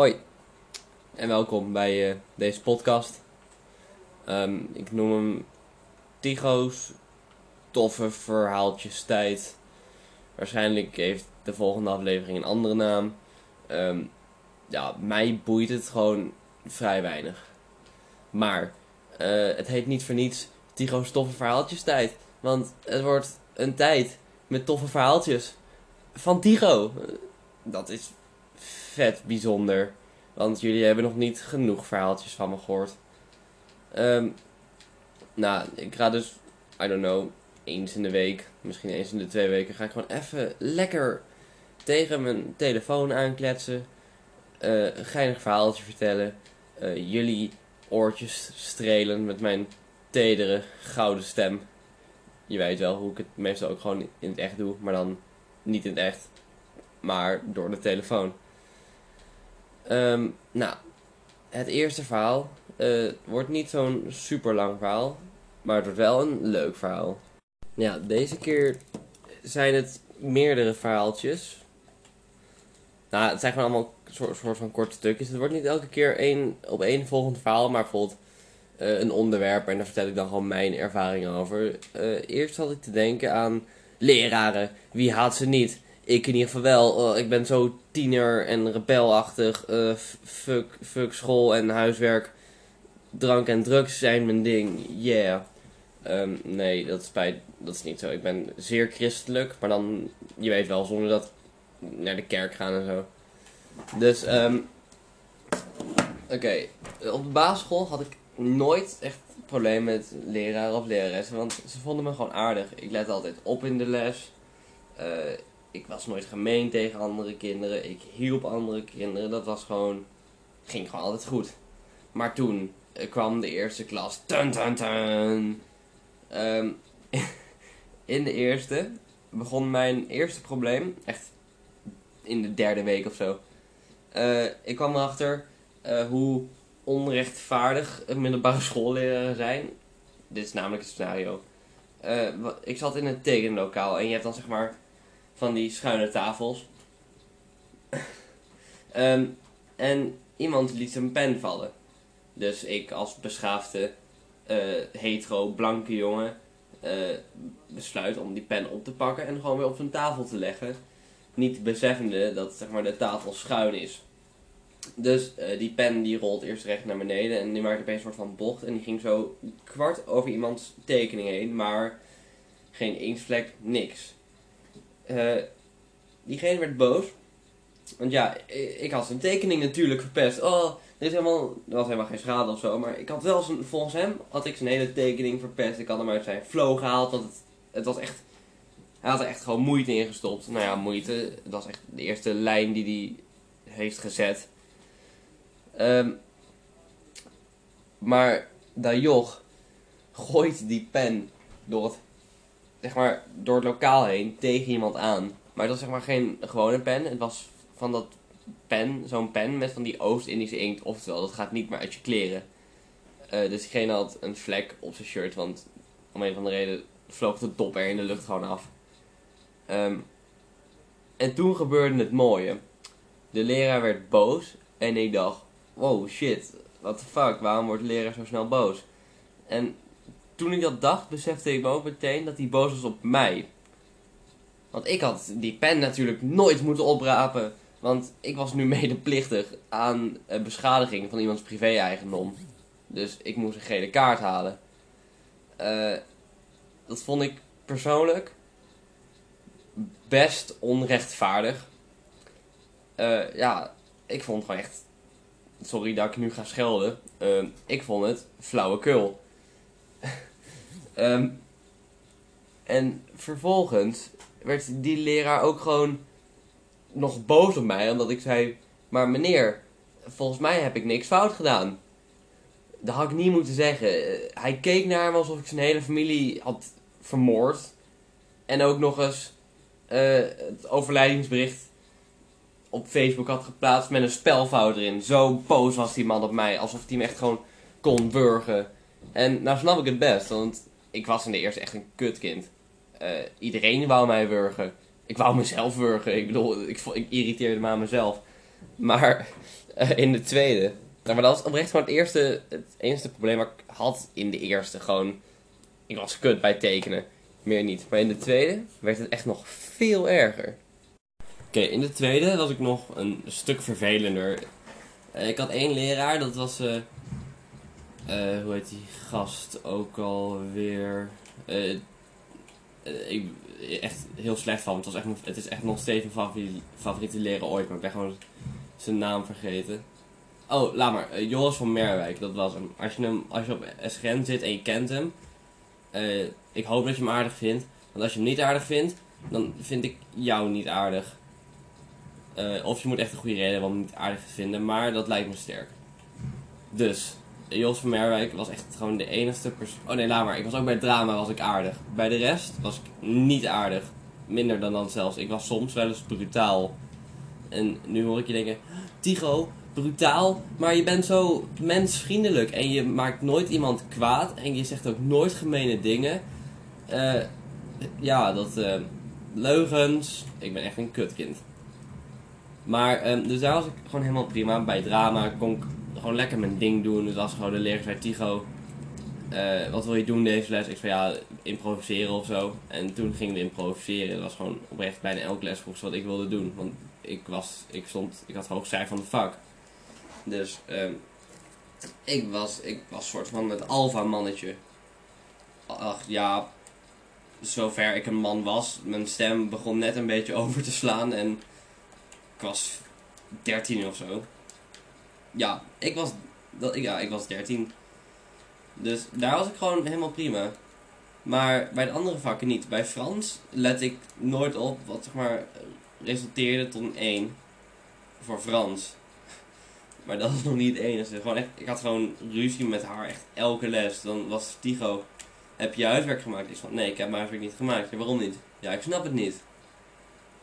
Hoi en welkom bij uh, deze podcast. Um, ik noem hem Tigo's toffe verhaaltjes tijd. Waarschijnlijk heeft de volgende aflevering een andere naam. Um, ja, mij boeit het gewoon vrij weinig. Maar uh, het heet niet voor niets Tigo's toffe verhaaltjes tijd. Want het wordt een tijd met toffe verhaaltjes van Tigo. Dat is vet bijzonder. Want jullie hebben nog niet genoeg verhaaltjes van me gehoord. Um, nou, ik ga dus, I don't know, eens in de week, misschien eens in de twee weken, ga ik gewoon even lekker tegen mijn telefoon aankletsen. Uh, een geinig verhaaltje vertellen. Uh, jullie oortjes strelen met mijn tedere gouden stem. Je weet wel hoe ik het meestal ook gewoon in het echt doe, maar dan niet in het echt, maar door de telefoon. Um, nou, het eerste verhaal uh, wordt niet zo'n super lang verhaal, maar het wordt wel een leuk verhaal. Ja, deze keer zijn het meerdere verhaaltjes. Nou, het zijn gewoon allemaal soort, soort van korte stukjes. Het wordt niet elke keer één, op één volgend verhaal, maar bijvoorbeeld uh, een onderwerp en daar vertel ik dan gewoon mijn ervaringen over. Uh, eerst had ik te denken aan leraren. Wie haat ze niet? Ik in ieder geval wel. Uh, ik ben zo tiener en rebelachtig. Uh, fuck, fuck school en huiswerk. Drank en drugs zijn mijn ding. Yeah. Um, nee, dat is, bij, dat is niet zo. Ik ben zeer christelijk. Maar dan, je weet wel, zonder dat naar de kerk gaan en zo. Dus, um, oké. Op de basisschool had ik nooit echt probleem met leraren of leraressen. Want ze vonden me gewoon aardig. Ik let altijd op in de les. Uh, ik was nooit gemeen tegen andere kinderen. Ik hielp andere kinderen. Dat was gewoon. ging gewoon altijd goed. Maar toen uh, kwam de eerste klas. Tun, tun, tun. Um, in de eerste begon mijn eerste probleem. Echt in de derde week of zo. Uh, ik kwam erachter uh, hoe onrechtvaardig middelbare schoolleraren zijn. Dit is namelijk het scenario. ik zat in een tekenlokaal en je hebt dan zeg maar van die schuine tafels. um, en iemand liet zijn pen vallen. Dus ik als beschaafde uh, hetero blanke jongen uh, besluit om die pen op te pakken en gewoon weer op zijn tafel te leggen. Niet beseffende dat zeg maar, de tafel schuin is. Dus uh, die pen die rolt eerst recht naar beneden en die maakte opeens een soort van bocht. En die ging zo kwart over iemands tekening heen, maar geen inksvlek, niks. Uh, diegene werd boos. Want ja, ik had zijn tekening natuurlijk verpest. Oh, er, is helemaal, er was helemaal geen schade of zo. Maar ik had wel zijn, volgens hem had ik zijn hele tekening verpest. Ik had hem uit zijn flow gehaald. Want het, het was echt. Hij had er echt gewoon moeite in gestopt. Nou ja, moeite. Dat was echt de eerste lijn die hij heeft gezet. Um, maar dat gooit die pen door het zeg maar, door het lokaal heen tegen iemand aan. Maar het was zeg maar geen gewone pen. Het was van dat pen, zo'n pen met van die Oost-Indische inkt. Oftewel, dat gaat niet meer uit je kleren. Uh, dus diegene had een vlek op zijn shirt, want om een of andere reden vloog de dop er in de lucht gewoon af. Um, en toen gebeurde het mooie. De leraar werd boos en ik dacht, wow shit, what the fuck, waarom wordt de leraar zo snel boos? En toen ik dat dacht, besefte ik me ook meteen dat hij boos was op mij. Want ik had die pen natuurlijk nooit moeten oprapen. Want ik was nu medeplichtig aan beschadiging van iemands privé-eigendom. Dus ik moest een gele kaart halen. Uh, dat vond ik persoonlijk best onrechtvaardig. Uh, ja, ik vond gewoon echt. Sorry dat ik nu ga schelden. Uh, ik vond het flauwekul. Um, en vervolgens werd die leraar ook gewoon nog boos op mij, omdat ik zei: Maar meneer, volgens mij heb ik niks fout gedaan. Dat had ik niet moeten zeggen. Hij keek naar me alsof ik zijn hele familie had vermoord. En ook nog eens uh, het overlijdingsbericht op Facebook had geplaatst met een spelfout erin. Zo boos was die man op mij, alsof hij me echt gewoon kon burgen. En nou snap ik het best, want ik was in de eerste echt een kutkind. Uh, iedereen wou mij wurgen. Ik wou mezelf wurgen. Ik bedoel, ik, ik irriteerde me mezelf. Maar eh, in de tweede. Nou, maar dat was oprecht gewoon het eerste, het enige probleem wat ik had in de eerste. Gewoon, ik was kut bij tekenen. Meer niet. Maar in de tweede werd het echt nog veel erger. Oké, in de tweede was ik nog een stuk vervelender. Eh, ik had één leraar, dat was. Eh hoe heet die gast ook alweer? Eh, ik, echt heel slecht van. Het, was echt, het is echt nog steeds mijn favoriete, leraar ooit, maar ik ben gewoon zijn naam vergeten. Oh, laat maar. Eh, Joris van Merwijk, dat was hem. Als je, hem. als je op SGN zit en je kent hem, ik hoop dat je hem aardig vindt. Want als je hem niet aardig vindt, dan vind ik jou niet aardig. Of je moet echt een goede reden hebben om hem niet aardig te vinden, maar dat lijkt me sterk. Dus, Jos van Merwijk was echt gewoon de enigste persoon. Oh nee, laat maar. Ik was ook bij drama was ik aardig. Bij de rest was ik niet aardig. Minder dan dan zelfs. Ik was soms wel eens brutaal. En nu hoor ik je denken, Tigo, brutaal, maar je bent zo mensvriendelijk. En je maakt nooit iemand kwaad. En je zegt ook nooit gemene dingen. Eh, ja, dat... eh, leugens. Ik ben echt een kutkind. Maar, ehm, dus daar was ik gewoon helemaal prima. Bij drama kon ik gewoon lekker mijn ding doen. Dus als gewoon de leraar zei, Tigo, eh, wat wil je doen deze les? Ik zei, ja, improviseren of zo. En toen gingen we improviseren. Dat was gewoon oprecht bijna elke les ze wat ik wilde doen. Want ik was, ik stond, ik had hoog cijfer van de vak. Dus, ehm, ik was, ik was soort van het alfa mannetje. Ach, ja, zover ik een man was. Mijn stem begon net een beetje over te slaan en ik was 13 of zo. Ja, ik was, dat, ja, ik was 13. Dus daar was ik gewoon helemaal prima. Maar bij de andere vakken niet. Bij Frans let ik nooit op wat zeg maar resulteerde tot een 1 voor Frans. Maar dat is nog niet het enige. Gewoon echt, ik had gewoon ruzie met haar echt elke les. Dan was Tigo, heb je huiswerk gemaakt? Ik van, nee, ik heb mijn huiswerk niet gemaakt. Ja, waarom niet? Ja, ik snap het niet.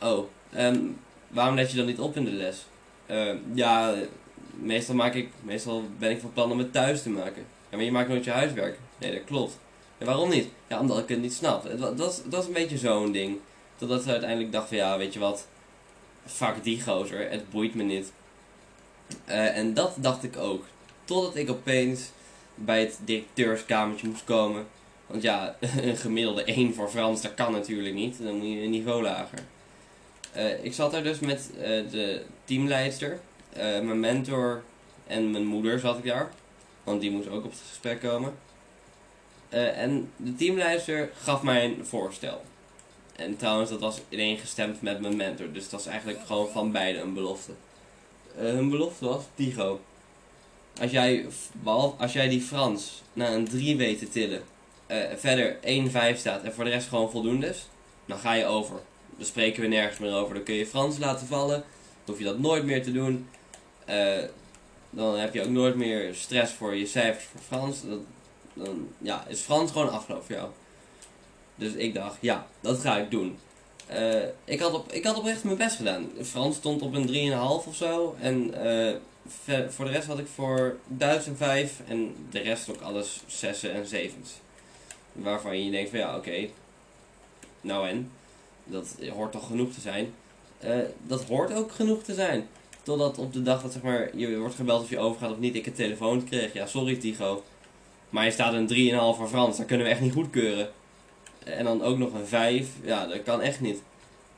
Oh, ehm, waarom let je dan niet op in de les? Ehm, ja, meestal, maak ik, meestal ben ik van plan om het thuis te maken. Ja, maar je maakt nooit je huiswerk. Nee, dat klopt. En waarom niet? Ja, omdat ik het niet snap. Het Dat, is een beetje zo'n ding. Totdat ze uiteindelijk dacht van, ja, weet je wat? Fuck die gozer, het boeit me niet. Eh, en dat dacht ik ook. Totdat ik opeens bij het directeurskamertje moest komen. Want ja, een gemiddelde 1 voor Frans, dat kan natuurlijk niet. Dan moet je een niveau lager. Eh, ik zat daar dus met eh, de teamleidster, eh, mijn mentor en mijn moeder zat ik daar. Want die moest ook op het gesprek komen. Eh, en de teamleidster gaf mij een voorstel. En trouwens, dat was ineengestemd met mijn mentor. Dus dat is eigenlijk gewoon van beide een belofte. Eh, hun belofte was, Tigo. Als jij, als jij die Frans naar een 3 weet te tillen, verder 1-5 staat en voor de rest gewoon voldoende is, dan ga je over. Dan spreken we nergens meer over. Dan kun je Frans laten vallen. Dan hoef je dat nooit meer te doen. Eh, dan heb je ook nooit meer stress voor je cijfers voor Frans. Dat, dan ja, is Frans gewoon afgelopen voor jou. Dus ik dacht, ja, dat ga ik doen. Eh, ik, had op, ik had oprecht mijn best gedaan. Frans stond op een 3,5 of zo. En eh, voor de rest had ik voor Duits een 5. En de rest ook alles 6 en 7's. Waarvan je denkt van ja, oké. nou en? Dat hoort toch genoeg te zijn? Dat hoort ook genoeg te zijn. Totdat op de dag dat zeg maar, je wordt gebeld of je overgaat of niet, ik een telefoon kreeg. Ja, sorry Tigo. Maar je staat een 3,5 voor Frans, dat kunnen we echt niet goedkeuren. En dan ook nog een 5, ja, dat kan echt niet.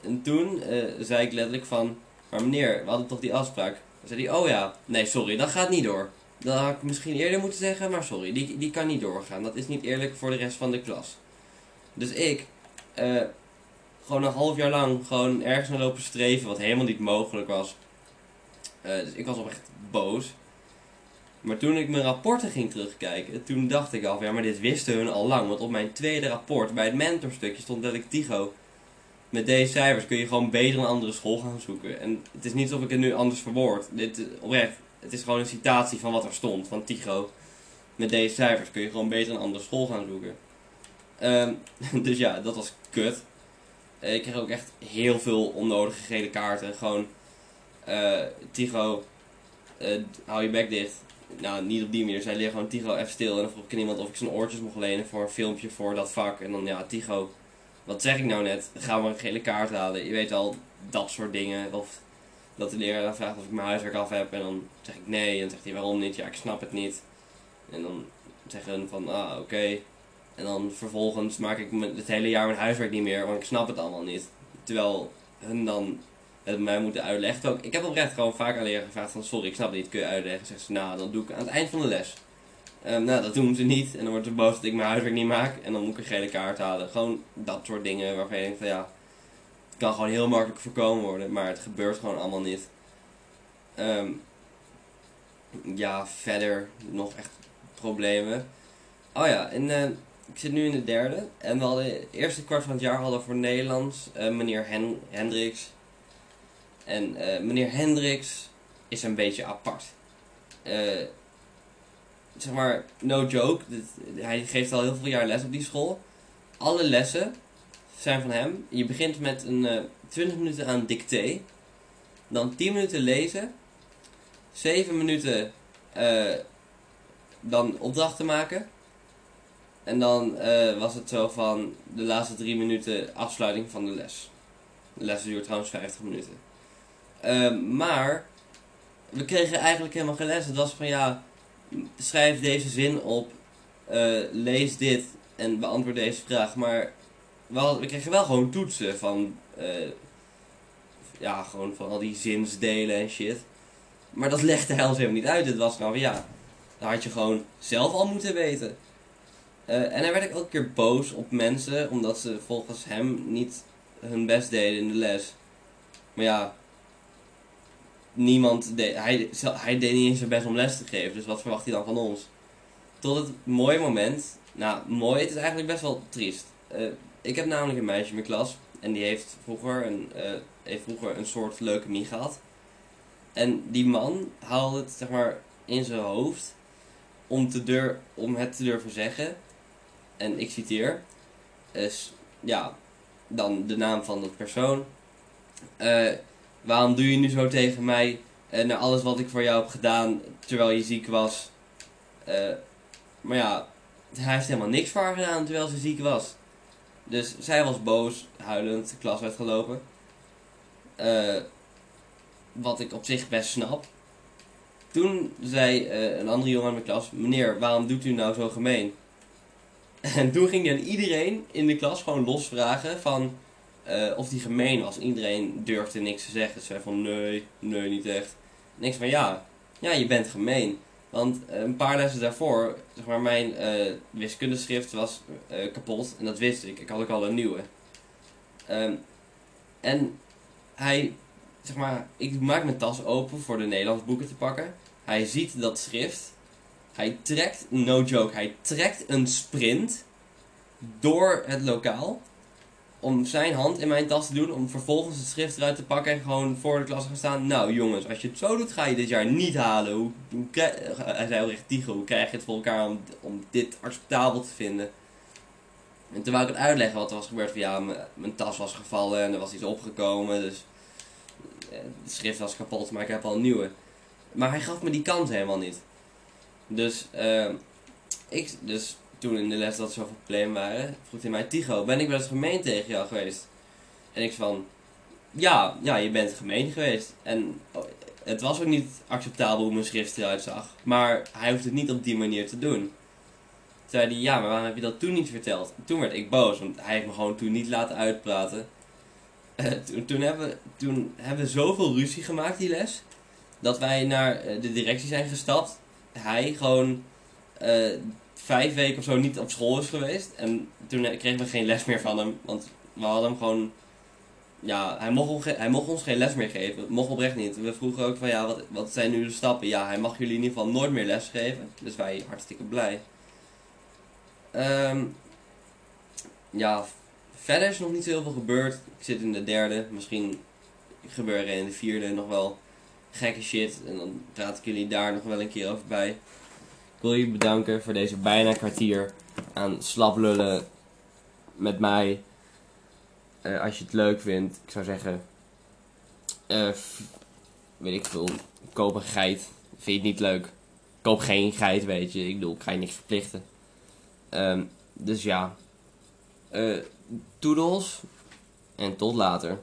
En toen eh, zei ik letterlijk van, maar meneer, we hadden toch die afspraak? Dan zei hij, oh ja, nee sorry, dat gaat niet door. Dat had ik misschien eerder moeten zeggen, maar sorry, die, die kan niet doorgaan. Dat is niet eerlijk voor de rest van de klas. Dus ik, eh, gewoon een half jaar lang, gewoon ergens naar lopen streven, wat helemaal niet mogelijk was. Eh, dus ik was oprecht boos. Maar toen ik mijn rapporten ging terugkijken, toen dacht ik al, ja, maar dit wisten hun al lang. Want op mijn tweede rapport, bij het mentorstukje, stond dat ik Tigo. Met deze cijfers kun je gewoon beter een andere school gaan zoeken. En het is niet alsof ik het nu anders verwoord. Dit, oprecht, het is gewoon een citatie van wat er stond, van Tigo. Met deze cijfers kun je gewoon beter een andere school gaan zoeken. Ehm, dus ja, dat was kut. Eh, ik kreeg ook echt heel veel onnodige gele kaarten. Gewoon, eh Tigo, eh, hou je bek dicht. Nou, niet op die manier. Zij leer gewoon Tigo even stil. En dan vroeg ik iemand of ik zijn oortjes mocht lenen voor een filmpje voor dat vak. En dan, ja, Tigo, wat zeg ik nou net? Gaan we een gele kaart halen? Je weet al, dat soort dingen. Of dat de leraar vraagt of ik mijn huiswerk af heb. En dan zeg ik nee. En dan zegt hij waarom niet? Ja, ik snap het niet. En dan zeggen hun van, ah, oké. En dan vervolgens maak ik het hele jaar mijn huiswerk niet meer, want ik snap het allemaal niet. Terwijl hun dan het mij moeten uitleggen. Ook, ik heb oprecht gewoon vaak aan leraar gevraagd van, sorry, ik snap niet, kun je uitleggen? Zegt ze, nou, dat doe ik aan het eind van de les. Ehm, nou, dat doen ze niet. En dan wordt ze boos dat ik mijn huiswerk niet maak. En dan moet ik een gele kaart halen. Gewoon dat soort dingen waarvan je denkt van, ja, het kan gewoon heel makkelijk voorkomen worden. Maar het gebeurt gewoon allemaal niet. Ehm, ja, verder nog echt problemen. Oh ja, en eh, ik zit nu in de derde. En we hadden het eerste kwart van het jaar hadden voor Nederlands eh, meneer Hen Hendricks. En eh, meneer Hendricks is een beetje apart. Eh, zeg maar, no joke. hij geeft al heel veel jaar les op die school. Alle lessen zijn van hem. Je begint met een eh 20 minuten aan dicté. Dan 10 minuten lezen. 7 minuten dan opdrachten maken. En dan was het zo van de laatste drie minuten afsluiting van de les. De les duurt trouwens 50 minuten. Ehm, maar we kregen eigenlijk helemaal geen les. Het was van ja, schrijf deze zin op, eh, lees dit en beantwoord deze vraag. Maar we, we kregen wel gewoon toetsen van, eh, ja, gewoon van al die zinsdelen en shit. Maar dat legde hij ons helemaal niet uit. Het was nou van ja, dat had je gewoon zelf al moeten weten. Eh, en hij werd ook elke keer boos op mensen, omdat ze volgens hem niet hun best deden in de les. Maar ja, niemand deed, hij, hij deed niet eens zijn best om les te geven, dus wat verwacht hij dan van ons? Tot het mooie moment, nou mooi, het is eigenlijk best wel triest. Eh, ik heb namelijk een meisje in mijn klas, en die heeft vroeger een, eh, heeft vroeger een soort leukemie gehad. En die man haalde het zeg maar in zijn hoofd om, te dur om het te durven zeggen. En ik citeer. Is, ja, dan de naam van dat persoon. Eh, waarom doe je nu zo tegen mij? Uh, na alles wat ik voor jou heb gedaan terwijl je ziek was. Eh, maar ja, hij heeft helemaal niks voor haar gedaan terwijl ze ziek was. Dus zij was boos, huilend, de klas werd gelopen. Eh, wat ik op zich best snap. Toen zei eh, een andere jongen in mijn klas: Meneer, waarom doet u nou zo gemeen? En toen ging hij aan iedereen in de klas gewoon los vragen van eh, of die gemeen was. Iedereen durfde niks te zeggen. Ze zei van nee, nee, niet echt. Niks van ja, ja, je bent gemeen. Want eh, een paar lessen daarvoor, zeg maar, mijn eh wiskundeschrift was kapot. En dat wist ik. Ik had ook al een nieuwe. Ehm, en hij, zeg maar, ik maak mijn tas open voor de Nederlands boeken te pakken. Hij ziet dat schrift. Hij trekt, no joke, hij trekt een sprint door het lokaal. Om zijn hand in mijn tas te doen. Om vervolgens het schrift eruit te pakken en gewoon voor de klas te gaan staan. Nou jongens, als je het zo doet ga je dit jaar niet halen. Hoe, hoe krij- hij zei heel echt hoe krijg je het voor elkaar om, om dit acceptabel te vinden? En toen wou ik het uitleggen wat er was gebeurd. Van ja, mijn tas was gevallen en er was iets opgekomen. Dus eh, het schrift was kapot, maar ik heb al een nieuwe. Maar hij gaf me die kans helemaal niet. Dus, ehm, ik, dus toen in de les dat er zoveel problemen waren, vroeg hij mij, Tigo, ben ik wel eens gemeen tegen jou geweest? En ik van, ja, ja, je bent gemeen geweest. En oh, het was ook niet acceptabel hoe mijn schrift eruit zag. Maar hij hoeft het niet op die manier te doen. Toen zei hij, ja, maar waarom heb je dat toen niet verteld? Toen werd ik boos, want hij heeft me gewoon toen niet laten uitpraten. Eh, toen, toen, hebben, we- toen hebben we zoveel ruzie gemaakt, die les, dat wij naar eh, de directie zijn gestapt. Hij gewoon eh, vijf weken of zo niet op school is geweest. En toen kregen we geen les meer van hem, want we hadden hem gewoon... Ja, hij mocht, hij mocht ons geen les meer geven. Mocht oprecht niet. We vroegen ook van ja, wat, wat zijn nu de stappen? Ja, hij mag jullie in ieder geval nooit meer les geven. Dus wij hartstikke blij. Ehm, ja, verder is nog niet zo heel veel gebeurd. Ik zit in de derde. Misschien gebeuren in de vierde nog wel gekke shit. En dan praat ik jullie daar nog wel een keer over bij. Ik wil jullie bedanken voor deze bijna kwartier aan slaplullen met mij. Eh, als je het leuk vindt, ik zou zeggen, eh, weet ik veel, koop een geit. Vind je het niet leuk? Koop geen geit, weet je. Ik bedoel, ik ga je niks verplichten. Ehm, dus ja, eh toedels en tot later.